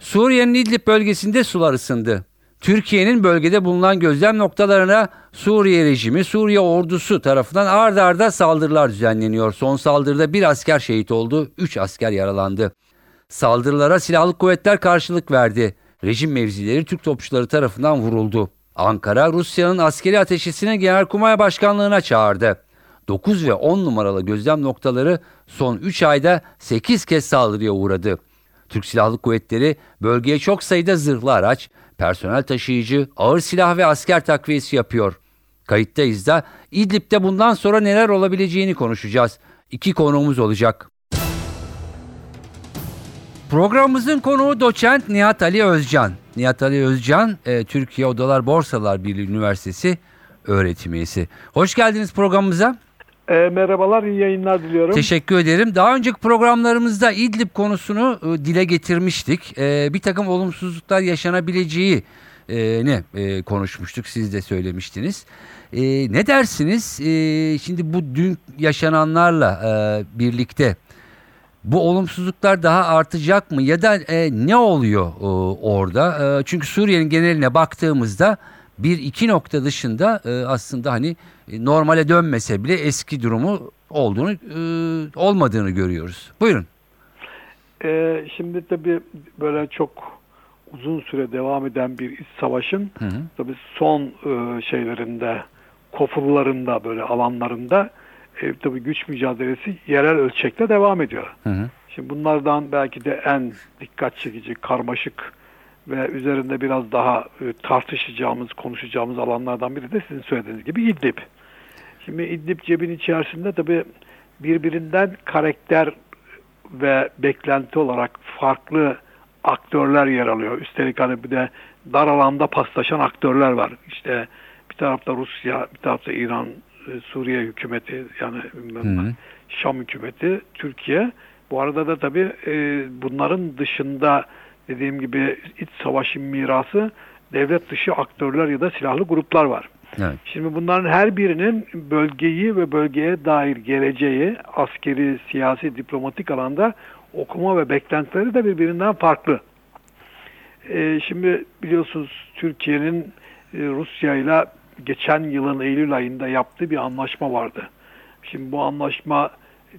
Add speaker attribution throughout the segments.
Speaker 1: Suriye'nin İdlib bölgesinde sular ısındı. Türkiye'nin bölgede bulunan gözlem noktalarına Suriye rejimi, Suriye ordusu tarafından ard arda saldırılar düzenleniyor. Son saldırıda bir asker şehit oldu, üç asker yaralandı. Saldırılara silahlı kuvvetler karşılık verdi. Rejim mevzileri Türk topçuları tarafından vuruldu. Ankara, Rusya'nın askeri ateşesini Genelkurmay Başkanlığı'na çağırdı. 9 ve 10 numaralı gözlem noktaları son 3 ayda 8 kez saldırıya uğradı. Türk Silahlı Kuvvetleri bölgeye çok sayıda zırhlı araç, personel taşıyıcı, ağır silah ve asker takviyesi yapıyor. Kayıttayız da İdlib'de bundan sonra neler olabileceğini konuşacağız. İki konuğumuz olacak. Programımızın konuğu doçent Nihat Ali Özcan. Nihat Ali Özcan, e, Türkiye Odalar Borsalar Birliği Üniversitesi öğretim üyesi. Hoş geldiniz programımıza.
Speaker 2: E, merhabalar, iyi yayınlar diliyorum.
Speaker 1: Teşekkür ederim. Daha önceki programlarımızda İdlib konusunu e, dile getirmiştik. E, bir takım olumsuzluklar yaşanabileceği e, ne e, konuşmuştuk. Siz de söylemiştiniz. E, ne dersiniz? E, şimdi bu dün yaşananlarla e, birlikte bu olumsuzluklar daha artacak mı ya da e, ne oluyor e, orada? E, çünkü Suriye'nin geneline baktığımızda bir iki nokta dışında e, aslında hani e, normale dönmese bile eski durumu olduğunu e, olmadığını görüyoruz. Buyurun.
Speaker 2: E, şimdi tabii böyle çok uzun süre devam eden bir iç savaşın hı hı. tabii son e, şeylerinde, kofullarında böyle alanlarında e, tabii güç mücadelesi yerel ölçekte devam ediyor. Hı hı. Şimdi bunlardan belki de en dikkat çekici, karmaşık ve üzerinde biraz daha e, tartışacağımız, konuşacağımız alanlardan biri de sizin söylediğiniz gibi İdlib. Şimdi İdlib cebin içerisinde tabii birbirinden karakter ve beklenti olarak farklı aktörler yer alıyor. Üstelik hani bir de dar alanda paslaşan aktörler var. İşte bir tarafta Rusya, bir tarafta İran, e, Suriye hükümeti yani Hı. Şam hükümeti, Türkiye. Bu arada da tabii e, bunların dışında dediğim gibi iç savaşın mirası devlet dışı aktörler ya da silahlı gruplar var. Evet. Şimdi bunların her birinin bölgeyi ve bölgeye dair geleceği askeri, siyasi, diplomatik alanda okuma ve beklentileri de birbirinden farklı. Ee, şimdi biliyorsunuz Türkiye'nin e, Rusya ile geçen yılın Eylül ayında yaptığı bir anlaşma vardı. Şimdi bu anlaşma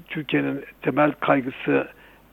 Speaker 2: Türkiye'nin temel kaygısı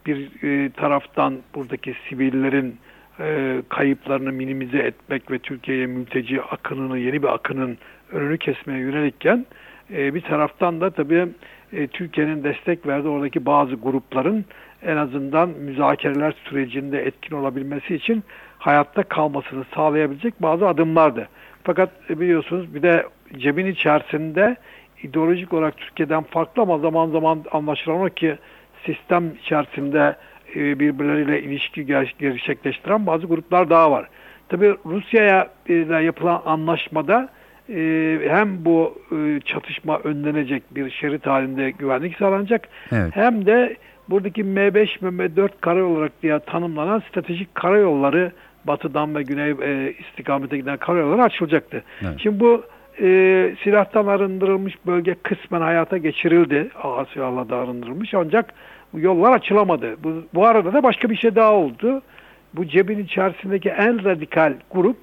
Speaker 2: bir e, taraftan buradaki sivillerin e, kayıplarını minimize etmek ve Türkiye'ye mülteci akınını, yeni bir akının önünü kesmeye yönelikken e, bir taraftan da tabii e, Türkiye'nin destek verdiği oradaki bazı grupların en azından müzakereler sürecinde etkin olabilmesi için hayatta kalmasını sağlayabilecek bazı adımlardı. Fakat e, biliyorsunuz bir de cebin içerisinde ideolojik olarak Türkiye'den farklı ama zaman zaman anlaşılan o ki sistem içerisinde e, birbirleriyle ilişki gerçekleştiren bazı gruplar daha var. Tabii Rusya'ya ile yapılan anlaşmada e, hem bu çatışma önlenecek bir şerit halinde güvenlik sağlanacak evet. hem de buradaki M5 ve M4 karayol olarak diye tanımlanan stratejik karayolları batıdan ve güney e, istikamete giden karayolları açılacaktı. Evet. Şimdi bu e, silahtan arındırılmış bölge kısmen hayata geçirildi. Asya'la da arındırılmış ancak bu yollar açılamadı. Bu, bu arada da başka bir şey daha oldu. Bu cebin içerisindeki en radikal grup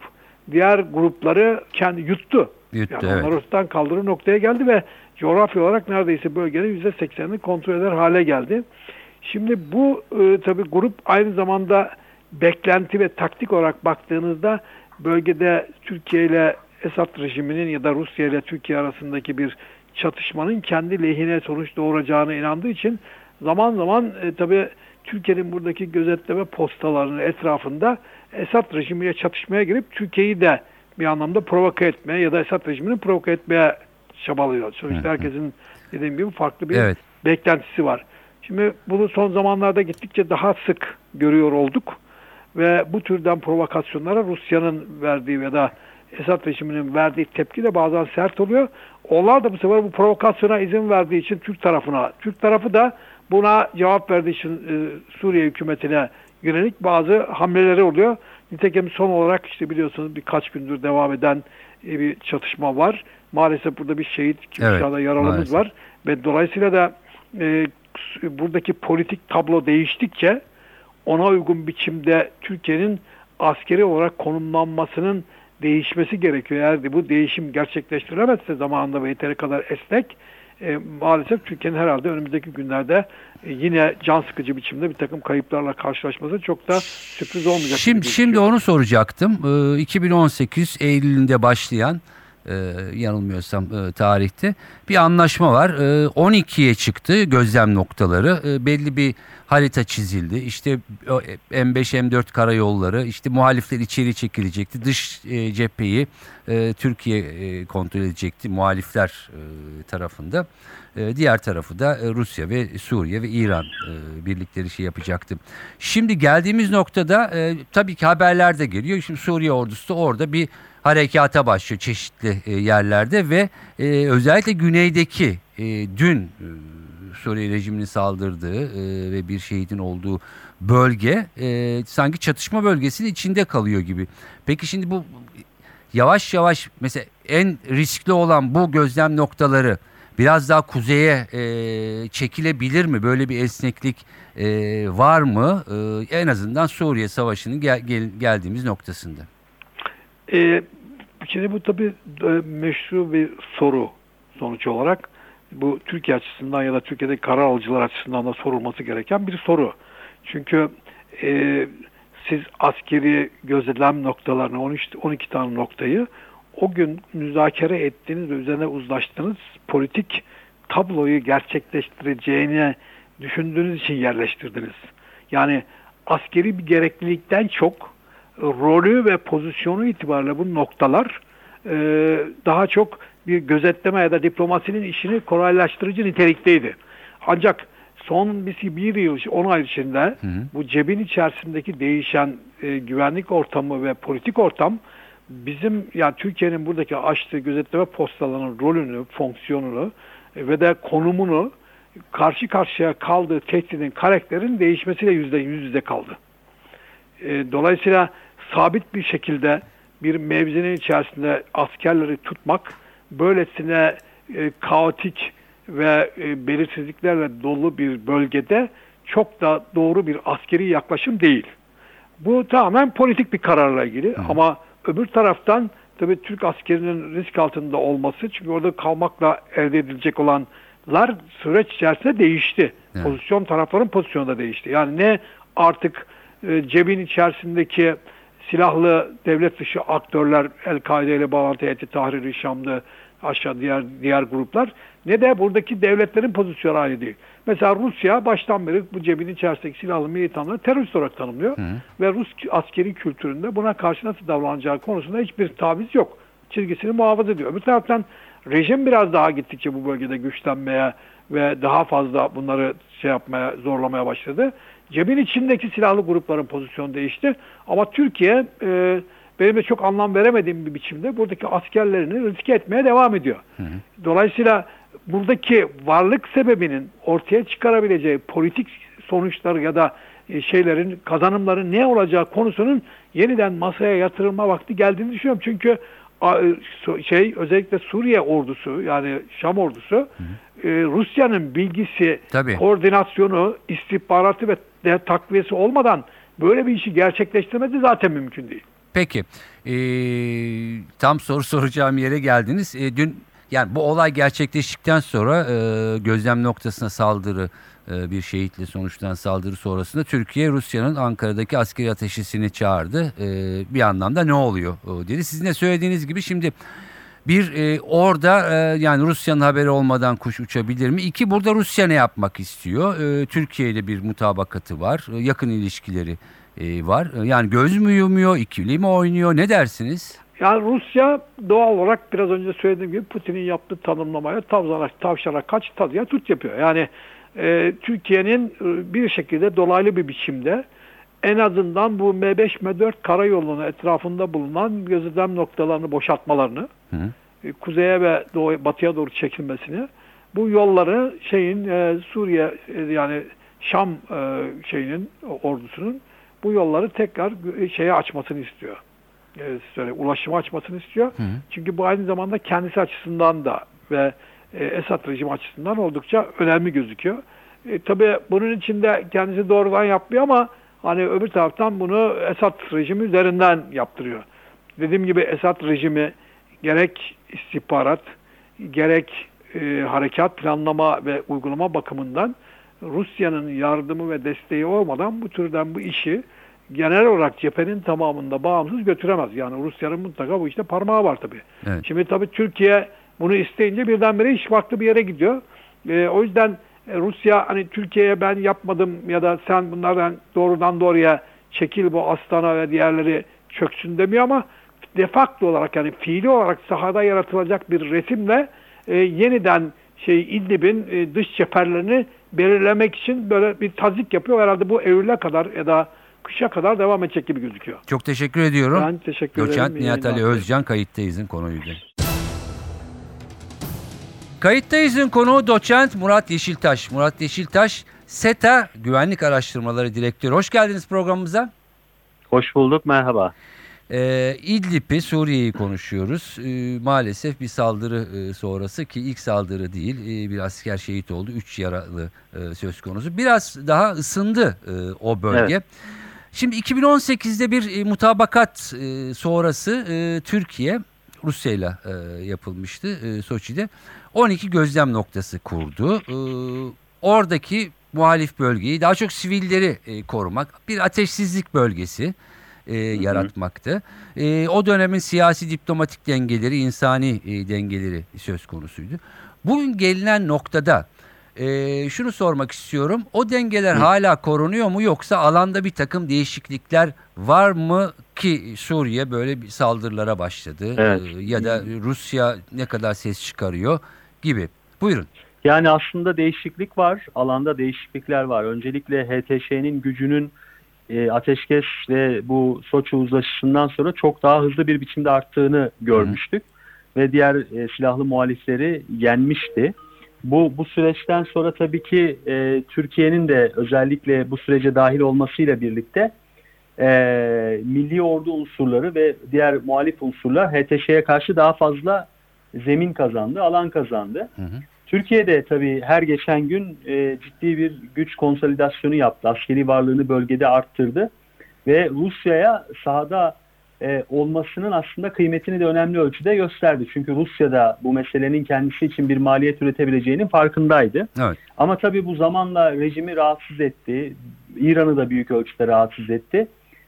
Speaker 2: diğer grupları kendi yuttu. Yuttu yani evet. Onlar ortadan kaldırır noktaya geldi ve coğrafya olarak neredeyse bölgenin %80'ini kontrol eder hale geldi. Şimdi bu e, tabi grup aynı zamanda beklenti ve taktik olarak baktığınızda bölgede Türkiye ile Esad rejiminin ya da Rusya ile Türkiye arasındaki bir çatışmanın kendi lehine sonuç doğuracağına inandığı için zaman zaman e, tabi Türkiye'nin buradaki gözetleme postalarının etrafında Esad rejimiyle çatışmaya girip Türkiye'yi de bir anlamda provoke etmeye ya da Esad rejimini provoke etmeye çabalıyor. Sonuçta herkesin dediğim gibi farklı bir evet. beklentisi var. Şimdi bunu son zamanlarda gittikçe daha sık görüyor olduk. ve bu türden provokasyonlara Rusya'nın verdiği ya da Esad rejiminin verdiği tepki de bazen sert oluyor. Onlar da bu sefer bu provokasyona izin verdiği için Türk tarafına, Türk tarafı da buna cevap verdiği için e, Suriye hükümetine yönelik bazı hamleleri oluyor. Nitekim son olarak işte biliyorsunuz birkaç gündür devam eden e, bir çatışma var. Maalesef burada bir şehit,
Speaker 1: Evet,
Speaker 2: evet, yaralımız
Speaker 1: maalesef.
Speaker 2: var. Ve dolayısıyla da e, buradaki politik tablo değiştikçe ona uygun biçimde Türkiye'nin askeri olarak konumlanmasının değişmesi gerekiyor. Eğer bu değişim gerçekleştirilemezse zamanında ve yeteri kadar esnek e, maalesef Türkiye'nin herhalde önümüzdeki günlerde e, yine can sıkıcı biçimde bir takım kayıplarla karşılaşması çok da sürpriz olmayacak.
Speaker 1: Şimdi, şimdi onu soracaktım. Ee, 2018 Eylül'ünde başlayan e, yanılmıyorsam e, tarihte bir anlaşma var. E, 12'ye çıktı gözlem noktaları. E, belli bir harita çizildi. İşte o M5 M4 karayolları, işte muhalifler içeri çekilecekti. Dış e, cepheyi e, Türkiye e, kontrol edecekti muhalifler e, tarafında. E, diğer tarafı da e, Rusya ve Suriye ve İran e, birlikleri şey yapacaktı. Şimdi geldiğimiz noktada e, tabii ki haberler de geliyor. Şimdi Suriye ordusu da orada bir harekata başlıyor çeşitli e, yerlerde ve e, özellikle güneydeki e, dün e, Suriye rejiminin saldırdığı e, ve bir şehidin olduğu bölge e, sanki çatışma bölgesinin içinde kalıyor gibi. Peki şimdi bu yavaş yavaş mesela en riskli olan bu gözlem noktaları biraz daha kuzeye e, çekilebilir mi? Böyle bir esneklik e, var mı? E, en azından Suriye Savaşı'nın gel, gel- geldiğimiz noktasında.
Speaker 2: E, şimdi bu tabii e, meşru bir soru sonuç olarak. Bu Türkiye açısından ya da Türkiye'deki karar alıcılar açısından da sorulması gereken bir soru. Çünkü e, siz askeri gözlem noktalarını 13, 12 tane noktayı o gün müzakere ettiğiniz ve üzerine uzlaştığınız politik tabloyu gerçekleştireceğini düşündüğünüz için yerleştirdiniz. Yani askeri bir gereklilikten çok rolü ve pozisyonu itibariyle bu noktalar e, daha çok bir gözetleme ya da diplomasinin işini kolaylaştırıcı nitelikteydi. Ancak son bir, bir yıl, 10 ay içinde bu cebin içerisindeki değişen e, güvenlik ortamı ve politik ortam bizim yani Türkiye'nin buradaki açtığı gözetleme postalarının rolünü, fonksiyonunu e, ve de konumunu karşı karşıya kaldığı tehdidin karakterin değişmesiyle yüzde yüz yüze kaldı. E, dolayısıyla sabit bir şekilde bir mevzinin içerisinde askerleri tutmak böylesine e, kaotik ve e, belirsizliklerle dolu bir bölgede çok da doğru bir askeri yaklaşım değil. Bu tamamen politik bir kararla ilgili ama öbür taraftan tabii Türk askerinin risk altında olması çünkü orada kalmakla elde edilecek olanlar süreç içerisinde değişti.
Speaker 1: Evet.
Speaker 2: Pozisyon tarafların pozisyonu da değişti. Yani ne artık e, cebin içerisindeki silahlı devlet dışı aktörler El-Kaide ile bağlantı etti Tahrir-i Şam'da aşağı diğer diğer gruplar ne de buradaki devletlerin pozisyonu aynı değil. Mesela Rusya baştan beri bu cebin içerisindeki silahlı militanları terörist olarak tanımlıyor ve Rus askeri kültüründe buna karşı nasıl davranacağı konusunda hiçbir taviz yok. Çizgisini muhafaza ediyor. Öbür taraftan rejim biraz daha gittikçe bu bölgede güçlenmeye ve daha fazla bunları şey yapmaya, zorlamaya başladı. Cebin içindeki silahlı grupların pozisyonu değişti. Ama Türkiye e, benim de çok anlam veremediğim bir biçimde buradaki askerlerini riske etmeye devam ediyor. Dolayısıyla buradaki varlık sebebinin ortaya çıkarabileceği politik sonuçları ya da e, şeylerin kazanımların ne olacağı konusunun yeniden masaya yatırılma vakti geldiğini düşünüyorum. Çünkü şey özellikle Suriye ordusu yani Şam ordusu e, Rusya'nın bilgisi,
Speaker 1: Tabii.
Speaker 2: koordinasyonu, istihbaratı ve de takviyesi olmadan böyle bir işi gerçekleştirmesi zaten mümkün değil.
Speaker 1: Peki e, tam soru soracağım yere geldiniz. E, dün yani bu olay gerçekleştikten sonra e, gözlem noktasına saldırı e, bir şehitle sonuçlanan saldırı sonrasında Türkiye Rusya'nın Ankara'daki askeri ateşesini çağırdı. E, bir anlamda ne oluyor e, dedi. Sizin de söylediğiniz gibi şimdi bir e, orada e, yani Rusya'nın haberi olmadan kuş uçabilir mi? İki burada Rusya ne yapmak istiyor? E, Türkiye ile bir mutabakatı var. E, yakın ilişkileri e, var. E, yani göz mü yumuyor, ikili mi oynuyor? Ne dersiniz?
Speaker 2: Yani Rusya doğal olarak biraz önce söylediğim gibi Putin'in yaptığı tanımlamaya tavşana, tavşana kaç tazıya tut yapıyor. Yani e, Türkiye'nin e, bir şekilde dolaylı bir biçimde en azından bu M5 M4 karayolunun etrafında bulunan gözlem noktalarını boşaltmalarını,
Speaker 1: Hı.
Speaker 2: e, kuzeye ve doğu, batıya doğru çekilmesini, bu yolları şeyin e, Suriye e, yani Şam e, şeyinin ordusunun bu yolları tekrar gö- şeye açmasını istiyor. E, söyle ulaşıma açmasını istiyor.
Speaker 1: Hı.
Speaker 2: Çünkü bu aynı zamanda kendisi açısından da ve e, Esad rejimi açısından oldukça önemli gözüküyor. E, tabii bunun içinde kendisi doğrudan yapmıyor ama hani öbür taraftan bunu Esad rejimi üzerinden yaptırıyor. Dediğim gibi Esad rejimi gerek istihbarat gerek e, harekat planlama ve uygulama bakımından Rusya'nın yardımı ve desteği olmadan bu türden bu işi genel olarak cephenin tamamında bağımsız götüremez. Yani Rusya'nın mutlaka bu işte parmağı var tabii.
Speaker 1: Evet.
Speaker 2: Şimdi tabii Türkiye bunu isteyince birdenbire iş farklı bir yere gidiyor. E, o yüzden e, Rusya hani Türkiye'ye ben yapmadım ya da sen bunlardan doğrudan doğruya çekil bu Astana ve diğerleri çöksün demiyor ama de facto olarak yani fiili olarak sahada yaratılacak bir resimle e, yeniden şey İdlib'in e, dış cepherlerini belirlemek için böyle bir tazik yapıyor. Herhalde bu Eylül'e kadar ya da kışa kadar devam edecek gibi gözüküyor.
Speaker 1: Çok teşekkür ediyorum.
Speaker 2: Ben teşekkür ederim.
Speaker 1: Doçent
Speaker 2: İyi
Speaker 1: Nihat Ali. Özcan kayıttayız'ın konuydu. Kayıttayız'ın konuğu doçent Murat Yeşiltaş. Murat Yeşiltaş, SETA Güvenlik Araştırmaları Direktörü. Hoş geldiniz programımıza.
Speaker 3: Hoş bulduk, merhaba.
Speaker 1: Ee, İdlib'i, Suriye'yi konuşuyoruz. Ee, maalesef bir saldırı e, sonrası ki ilk saldırı değil, e, bir asker şehit oldu, 3 yaralı e, söz konusu. Biraz daha ısındı e, o bölge.
Speaker 3: Evet.
Speaker 1: Şimdi 2018'de bir e, mutabakat e, sonrası e, Türkiye Rusya'yla e, yapılmıştı e, Soçi'de. 12 gözlem noktası kurdu. E, oradaki muhalif bölgeyi daha çok sivilleri e, korumak, bir ateşsizlik bölgesi e, yaratmaktı. E, o dönemin siyasi diplomatik dengeleri, insani e, dengeleri söz konusuydu. Bugün gelinen noktada e, şunu sormak istiyorum. O dengeler hala korunuyor mu yoksa alanda bir takım değişiklikler var mı ki Suriye böyle bir saldırılara başladı
Speaker 3: Evet.
Speaker 1: E, ya da Rusya ne kadar ses çıkarıyor gibi. Buyurun.
Speaker 3: Yani aslında değişiklik var, alanda değişiklikler var. Öncelikle HTŞ'nin gücünün e, ateşkes ve bu Soçi uzlaşısından sonra çok daha hızlı bir biçimde arttığını görmüştük. Ve diğer e, silahlı muhalifleri yenmişti. Bu, bu süreçten sonra tabii ki e, Türkiye'nin de özellikle bu sürece dahil olmasıyla birlikte e, milli ordu unsurları ve diğer muhalif unsurlar HTŞ'ye karşı daha fazla zemin kazandı, alan kazandı.
Speaker 1: Hı hı.
Speaker 3: Türkiye'de tabii her geçen gün e, ciddi bir güç konsolidasyonu yaptı. Askeri varlığını bölgede arttırdı ve Rusya'ya sahada e, olmasının aslında kıymetini de önemli ölçüde gösterdi. Çünkü Rusya da bu meselenin kendisi için bir maliyet üretebileceğinin farkındaydı.
Speaker 1: Evet.
Speaker 3: Ama tabii bu zamanla rejimi rahatsız etti. İran'ı da büyük ölçüde rahatsız etti.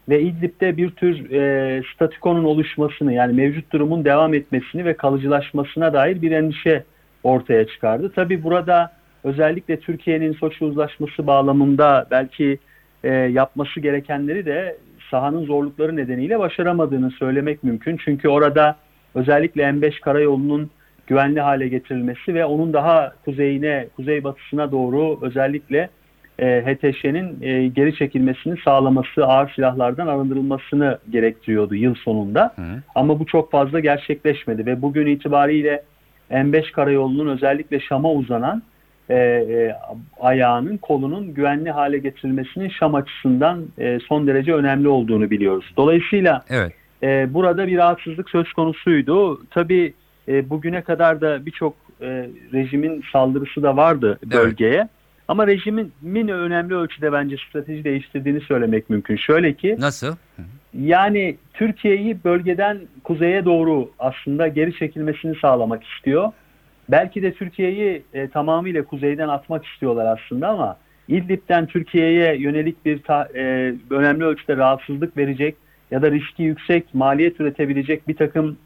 Speaker 3: Ve İdlib'de bir tür e, statükonun oluşmasını yani mevcut durumun devam etmesini ve kalıcılaşmasına dair bir endişe ortaya çıkardı. Tabii burada özellikle Türkiye'nin Soçi Uzlaşması bağlamında belki e, yapması gerekenleri de sahanın zorlukları nedeniyle başaramadığını söylemek mümkün. Çünkü orada özellikle M5 karayolunun güvenli hale getirilmesi ve onun daha kuzeyine, kuzeybatısına doğru özellikle e, HTŞ'nin e, geri çekilmesini sağlaması, ağır silahlardan arındırılmasını gerektiriyordu yıl sonunda.
Speaker 1: Hı.
Speaker 3: Ama bu çok fazla gerçekleşmedi ve bugün itibariyle M5 karayolunun özellikle Şam'a uzanan e, e, ayağının, kolunun güvenli hale getirilmesinin Şam açısından e, son derece önemli olduğunu biliyoruz. Dolayısıyla
Speaker 1: Evet.
Speaker 3: e, burada bir rahatsızlık söz konusuydu. Tabii e, bugüne kadar da birçok e, rejimin saldırısı da vardı bölgeye. Ama rejimin min önemli ölçüde bence strateji değiştirdiğini söylemek mümkün. Şöyle ki
Speaker 1: Nasıl?
Speaker 3: yani Türkiye'yi bölgeden kuzeye doğru aslında geri çekilmesini sağlamak istiyor. Belki de Türkiye'yi e, tamamıyla kuzeyden atmak istiyorlar aslında ama İdlib'den Türkiye'ye yönelik bir ta- e, önemli ölçüde rahatsızlık verecek ya da riski yüksek maliyet üretebilecek bir takım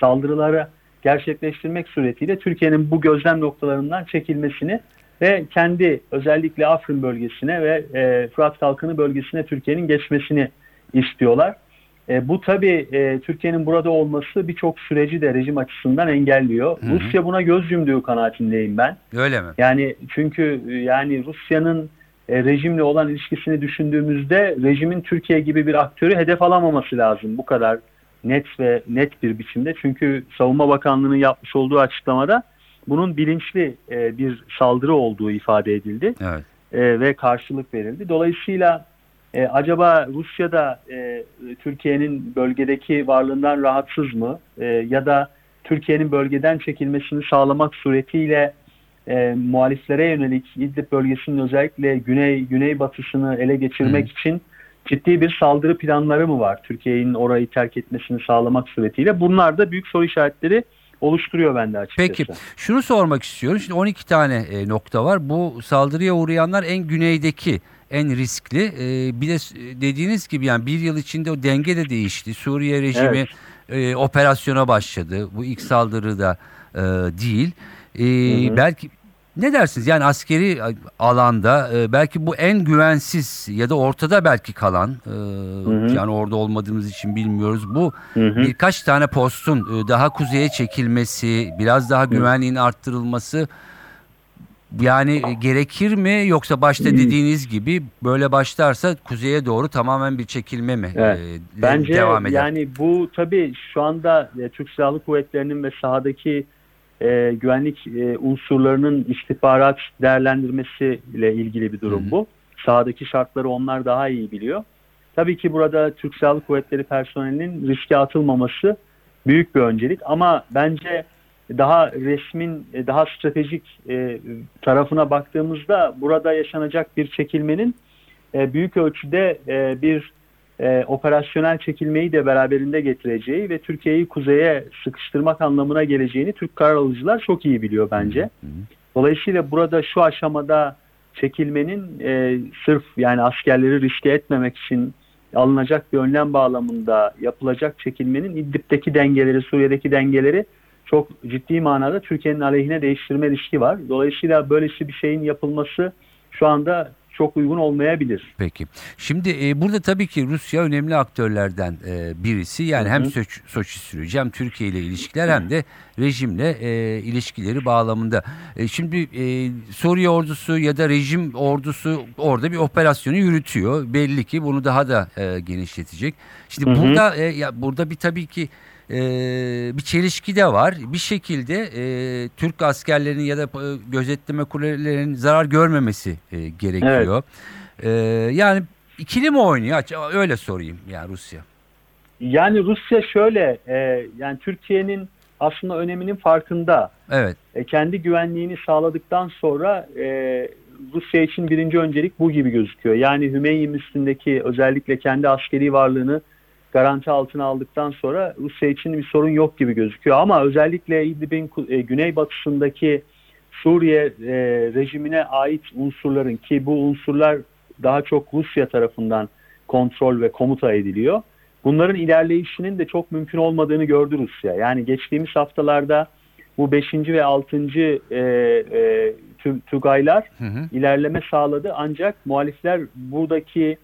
Speaker 3: saldırıları gerçekleştirmek suretiyle Türkiye'nin bu gözlem noktalarından çekilmesini ve kendi özellikle Afrin bölgesine ve e, Fırat Kalkanı bölgesine Türkiye'nin geçmesini istiyorlar. E, bu tabii e, Türkiye'nin burada olması birçok süreci de rejim açısından engelliyor.
Speaker 1: Hı hı.
Speaker 3: Rusya buna göz yumduğu kanaatindeyim ben.
Speaker 1: Öyle mi?
Speaker 3: Yani çünkü e, yani Rusya'nın e, rejimle olan ilişkisini düşündüğümüzde rejimin Türkiye gibi bir aktörü hedef alamaması lazım bu kadar net ve net bir biçimde. Çünkü Savunma Bakanlığı'nın yapmış olduğu açıklamada bunun bilinçli e, bir saldırı olduğu ifade edildi
Speaker 1: Evet.
Speaker 3: e, ve karşılık verildi. Dolayısıyla e, acaba Rusya'da e, Türkiye'nin bölgedeki varlığından rahatsız mı E, ya da Türkiye'nin bölgeden çekilmesini sağlamak suretiyle e, muhaliflere yönelik İdlib bölgesinin özellikle güney güneybatısını ele geçirmek için ciddi bir saldırı planları mı var? Türkiye'nin orayı terk etmesini sağlamak suretiyle. Bunlar da büyük soru işaretleri oluşturuyor bende açıkçası.
Speaker 1: Peki şunu sormak istiyorum. Şimdi 12 tane e, nokta var. Bu saldırıya uğrayanlar en güneydeki en riskli. E, bir de dediğiniz gibi yani bir yıl içinde o denge de değişti. Suriye rejimi
Speaker 3: Evet.
Speaker 1: e, operasyona başladı. Bu ilk saldırıda e, değil. E,
Speaker 3: Hı hı.
Speaker 1: Belki ne dersiniz? Yani askeri alanda e, belki bu en güvensiz ya da ortada belki kalan e,
Speaker 3: hı.
Speaker 1: yani orada olmadığımız için bilmiyoruz. Bu
Speaker 3: Hı hı.
Speaker 1: birkaç tane postun e, daha kuzeye çekilmesi, biraz daha güvenliğin arttırılması yani gerekir mi yoksa başta dediğiniz gibi böyle başlarsa kuzeye doğru tamamen bir çekilme mi
Speaker 3: Evet.
Speaker 1: e,
Speaker 3: Bence
Speaker 1: devam eder?
Speaker 3: yani bu tabii şu anda e, Türk Silahlı Kuvvetleri'nin ve sahadaki e, güvenlik e, unsurlarının istihbarat değerlendirmesiyle ilgili bir durum
Speaker 1: Hı hı.
Speaker 3: bu. Sahadaki şartları onlar daha iyi biliyor. Tabii ki burada Türk Silahlı Kuvvetleri personelinin riske atılmaması büyük bir öncelik ama bence daha resmin e, daha stratejik e, tarafına baktığımızda burada yaşanacak bir çekilmenin e, büyük ölçüde bir operasyonel çekilmeyi de beraberinde getireceği ve Türkiye'yi kuzeye sıkıştırmak anlamına geleceğini Türk karar alıcılar çok iyi biliyor bence. Dolayısıyla burada şu aşamada çekilmenin e, sırf yani askerleri riske etmemek için alınacak bir önlem bağlamında yapılacak çekilmenin İdlib'deki dengeleri, Suriye'deki dengeleri çok ciddi manada Türkiye'nin aleyhine değiştirme riski var. Dolayısıyla böylesi bir şeyin yapılması şu anda çok uygun olmayabilir.
Speaker 1: Peki. Şimdi e, burada tabii ki Rusya önemli aktörlerden e, birisi. Yani
Speaker 3: Hı
Speaker 1: hem
Speaker 3: hı.
Speaker 1: Soç, Soçi süreci hem Türkiye ile ilişkiler hem de rejimle e, ilişkileri bağlamında. E, şimdi e, Suriye ordusu ya da rejim ordusu orada bir operasyonu yürütüyor. Belli ki bunu daha da e, genişletecek. Şimdi
Speaker 3: Hı hı.
Speaker 1: burada e, ya burada bir tabii ki e, bir çelişki de var. Bir şekilde e, Türk askerlerinin ya da e, gözetleme kulelerinin zarar görmemesi e, gerekiyor. E, yani ikili mi oynuyor? Öyle sorayım yani Rusya.
Speaker 3: Yani Rusya şöyle, e, yani Türkiye'nin aslında öneminin farkında.
Speaker 1: Evet.
Speaker 3: E, kendi güvenliğini sağladıktan sonra e, Rusya için birinci öncelik bu gibi gözüküyor. Yani Hümeyim üstündeki özellikle kendi askeri varlığını garanti altına aldıktan sonra Rusya için bir sorun yok gibi gözüküyor. Ama özellikle İdlib'in e, güneybatısındaki Suriye e, rejimine ait unsurların ki bu unsurlar daha çok Rusya tarafından kontrol ve komuta ediliyor. Bunların ilerleyişinin de çok mümkün olmadığını gördü Rusya. Yani geçtiğimiz haftalarda bu 5. ve 6. E, e, Tü- Tugaylar
Speaker 1: Hı hı.
Speaker 3: ilerleme sağladı. Ancak muhalifler buradaki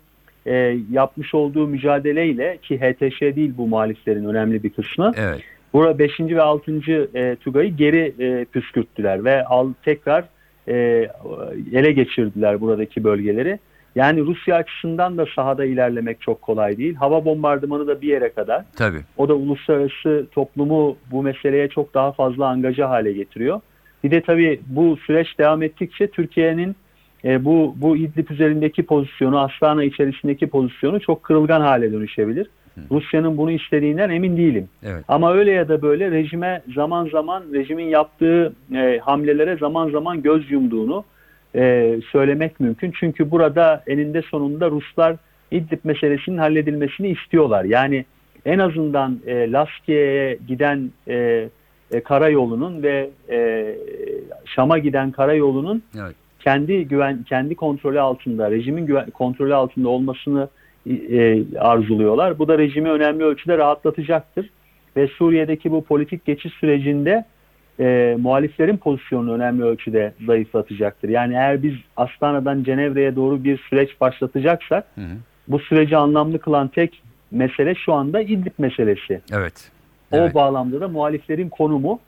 Speaker 3: e, yapmış olduğu mücadeleyle ki HTŞ değil bu muhaliflerin önemli bir kısmı.
Speaker 1: Evet.
Speaker 3: Burada 5. ve 6. E, Tugay'ı geri e, püskürttüler ve al, tekrar e, ele geçirdiler buradaki bölgeleri. Yani Rusya açısından da sahada ilerlemek çok kolay değil. Hava bombardımanı da bir yere kadar.
Speaker 1: Tabii.
Speaker 3: O da uluslararası toplumu bu meseleye çok daha fazla angaja hale getiriyor. Bir de tabii bu süreç devam ettikçe Türkiye'nin e, bu bu İdlib üzerindeki pozisyonu, Astana içerisindeki pozisyonu çok kırılgan hale dönüşebilir. Rusya'nın bunu istediğinden emin değilim.
Speaker 1: Evet.
Speaker 3: Ama öyle ya da böyle rejime zaman zaman rejimin yaptığı e, hamlelere zaman zaman göz yumduğunu e, söylemek mümkün. Çünkü burada eninde sonunda Ruslar İdlib meselesinin halledilmesini istiyorlar. Yani en azından e, Laskiye'ye giden e, e, karayolunun ve e, Şam'a giden karayolunun
Speaker 1: Evet.
Speaker 3: Kendi güven kendi kontrolü altında, rejimin güven, kontrolü altında olmasını e, arzuluyorlar. Bu da rejimi önemli ölçüde rahatlatacaktır. Ve Suriye'deki bu politik geçiş sürecinde e, muhaliflerin pozisyonunu önemli ölçüde zayıflatacaktır. Yani eğer biz Astana'dan Cenevre'ye doğru bir süreç başlatacaksak
Speaker 1: Hı hı.
Speaker 3: bu süreci anlamlı kılan tek mesele şu anda İdlib meselesi.
Speaker 1: Evet.
Speaker 3: O
Speaker 1: Evet.
Speaker 3: bağlamda da muhaliflerin konumu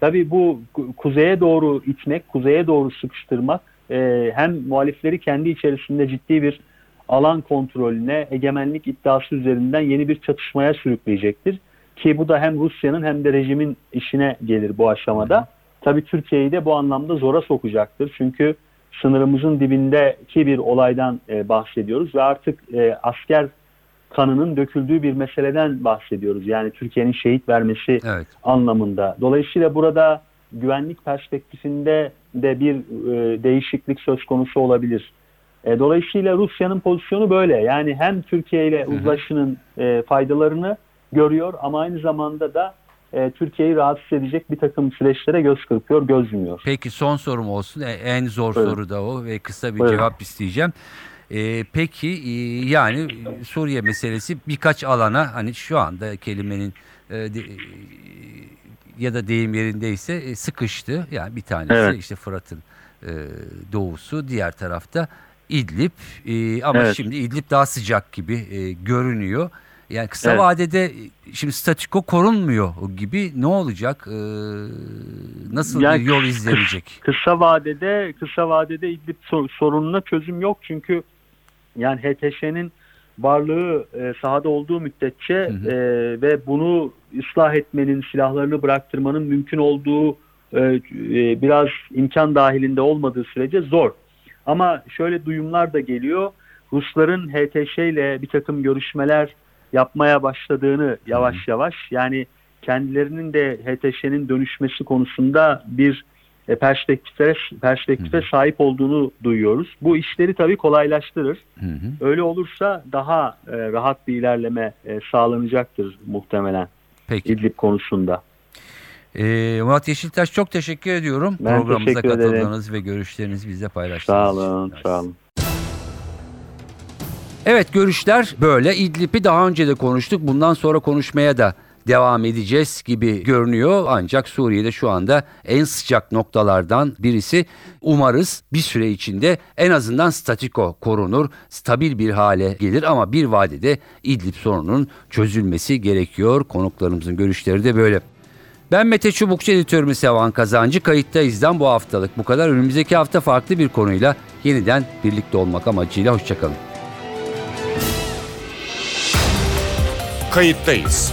Speaker 3: tabii bu ku- kuzeye doğru itmek, kuzeye doğru sıkıştırmak e, hem muhalifleri kendi içerisinde ciddi bir alan kontrolüne, egemenlik iddiası üzerinden yeni bir çatışmaya sürükleyecektir. Ki bu da hem Rusya'nın hem de rejimin işine gelir bu aşamada. Tabii Türkiye'yi de bu anlamda zora sokacaktır. Çünkü sınırımızın dibindeki bir olaydan e, bahsediyoruz ve artık e, asker kanının döküldüğü bir meseleden bahsediyoruz. Yani Türkiye'nin şehit vermesi
Speaker 1: Evet.
Speaker 3: anlamında. Dolayısıyla burada güvenlik perspektifinde de bir e, değişiklik söz konusu olabilir. E, dolayısıyla Rusya'nın pozisyonu böyle. Yani hem Türkiye ile uzlaşının e, faydalarını görüyor ama aynı zamanda da e, Türkiye'yi rahatsız edecek bir takım süreçlere göz kırpıyor, göz yumuyor.
Speaker 1: Peki son sorum olsun. E, En zor
Speaker 3: Buyurun.
Speaker 1: soru da o ve kısa bir
Speaker 3: Buyurun.
Speaker 1: cevap isteyeceğim. E, peki e, yani Suriye meselesi birkaç alana hani şu anda kelimenin e, de- e, ya da deyim yerindeyse e, sıkıştı. Yani bir tanesi
Speaker 3: Evet.
Speaker 1: işte Fırat'ın e, doğusu, diğer tarafta İdlib. E, ama
Speaker 3: Evet.
Speaker 1: şimdi İdlib daha sıcak gibi e, görünüyor. Yani kısa
Speaker 3: Evet.
Speaker 1: vadede e, şimdi statiko korunmuyor gibi ne olacak? E, nasıl
Speaker 3: Yani
Speaker 1: bir yol izlenecek?
Speaker 3: Kısa vadede kısa vadede İdlib sor- sorununa çözüm yok çünkü yani HTŞ'nin varlığı e, sahada olduğu müddetçe
Speaker 1: hı.
Speaker 3: e, ve bunu ıslah etmenin, silahlarını bıraktırmanın mümkün olduğu e, e, biraz imkan dahilinde olmadığı sürece zor. Ama şöyle duyumlar da geliyor. Rusların HTŞ ile bir takım görüşmeler yapmaya başladığını yavaş yavaş yani kendilerinin de HTŞ'nin dönüşmesi konusunda bir e, perspektife perspektife sahip olduğunu duyuyoruz. Bu işleri tabii kolaylaştırır.
Speaker 1: Hı hı.
Speaker 3: Öyle olursa daha e, rahat bir ilerleme e, sağlanacaktır muhtemelen
Speaker 1: Peki.
Speaker 3: İdlib konusunda.
Speaker 1: Ee, Murat Yeşiltaş çok teşekkür ediyorum.
Speaker 3: Ben
Speaker 1: Programımıza
Speaker 3: teşekkür ederim.
Speaker 1: katıldığınız ve görüşlerinizi bizle paylaştığınız
Speaker 3: Sağ
Speaker 1: için.
Speaker 3: olun,
Speaker 1: Evet.
Speaker 3: sağ olun.
Speaker 1: Evet görüşler böyle. İdlib'i daha önce de konuştuk. Bundan sonra konuşmaya da devam edeceğiz gibi görünüyor. Ancak Suriye'de şu anda en sıcak noktalardan birisi. Umarız bir süre içinde en azından statiko korunur, stabil bir hale gelir ama bir vadede İdlib sorununun çözülmesi gerekiyor. Konuklarımızın görüşleri de böyle. Ben Mete Çubukçu editörümüz Sevan Kazancı. Kayıttayız'dan bu haftalık bu kadar. Önümüzdeki hafta farklı bir konuyla yeniden birlikte olmak amacıyla hoşçakalın.
Speaker 4: Kayıttayız.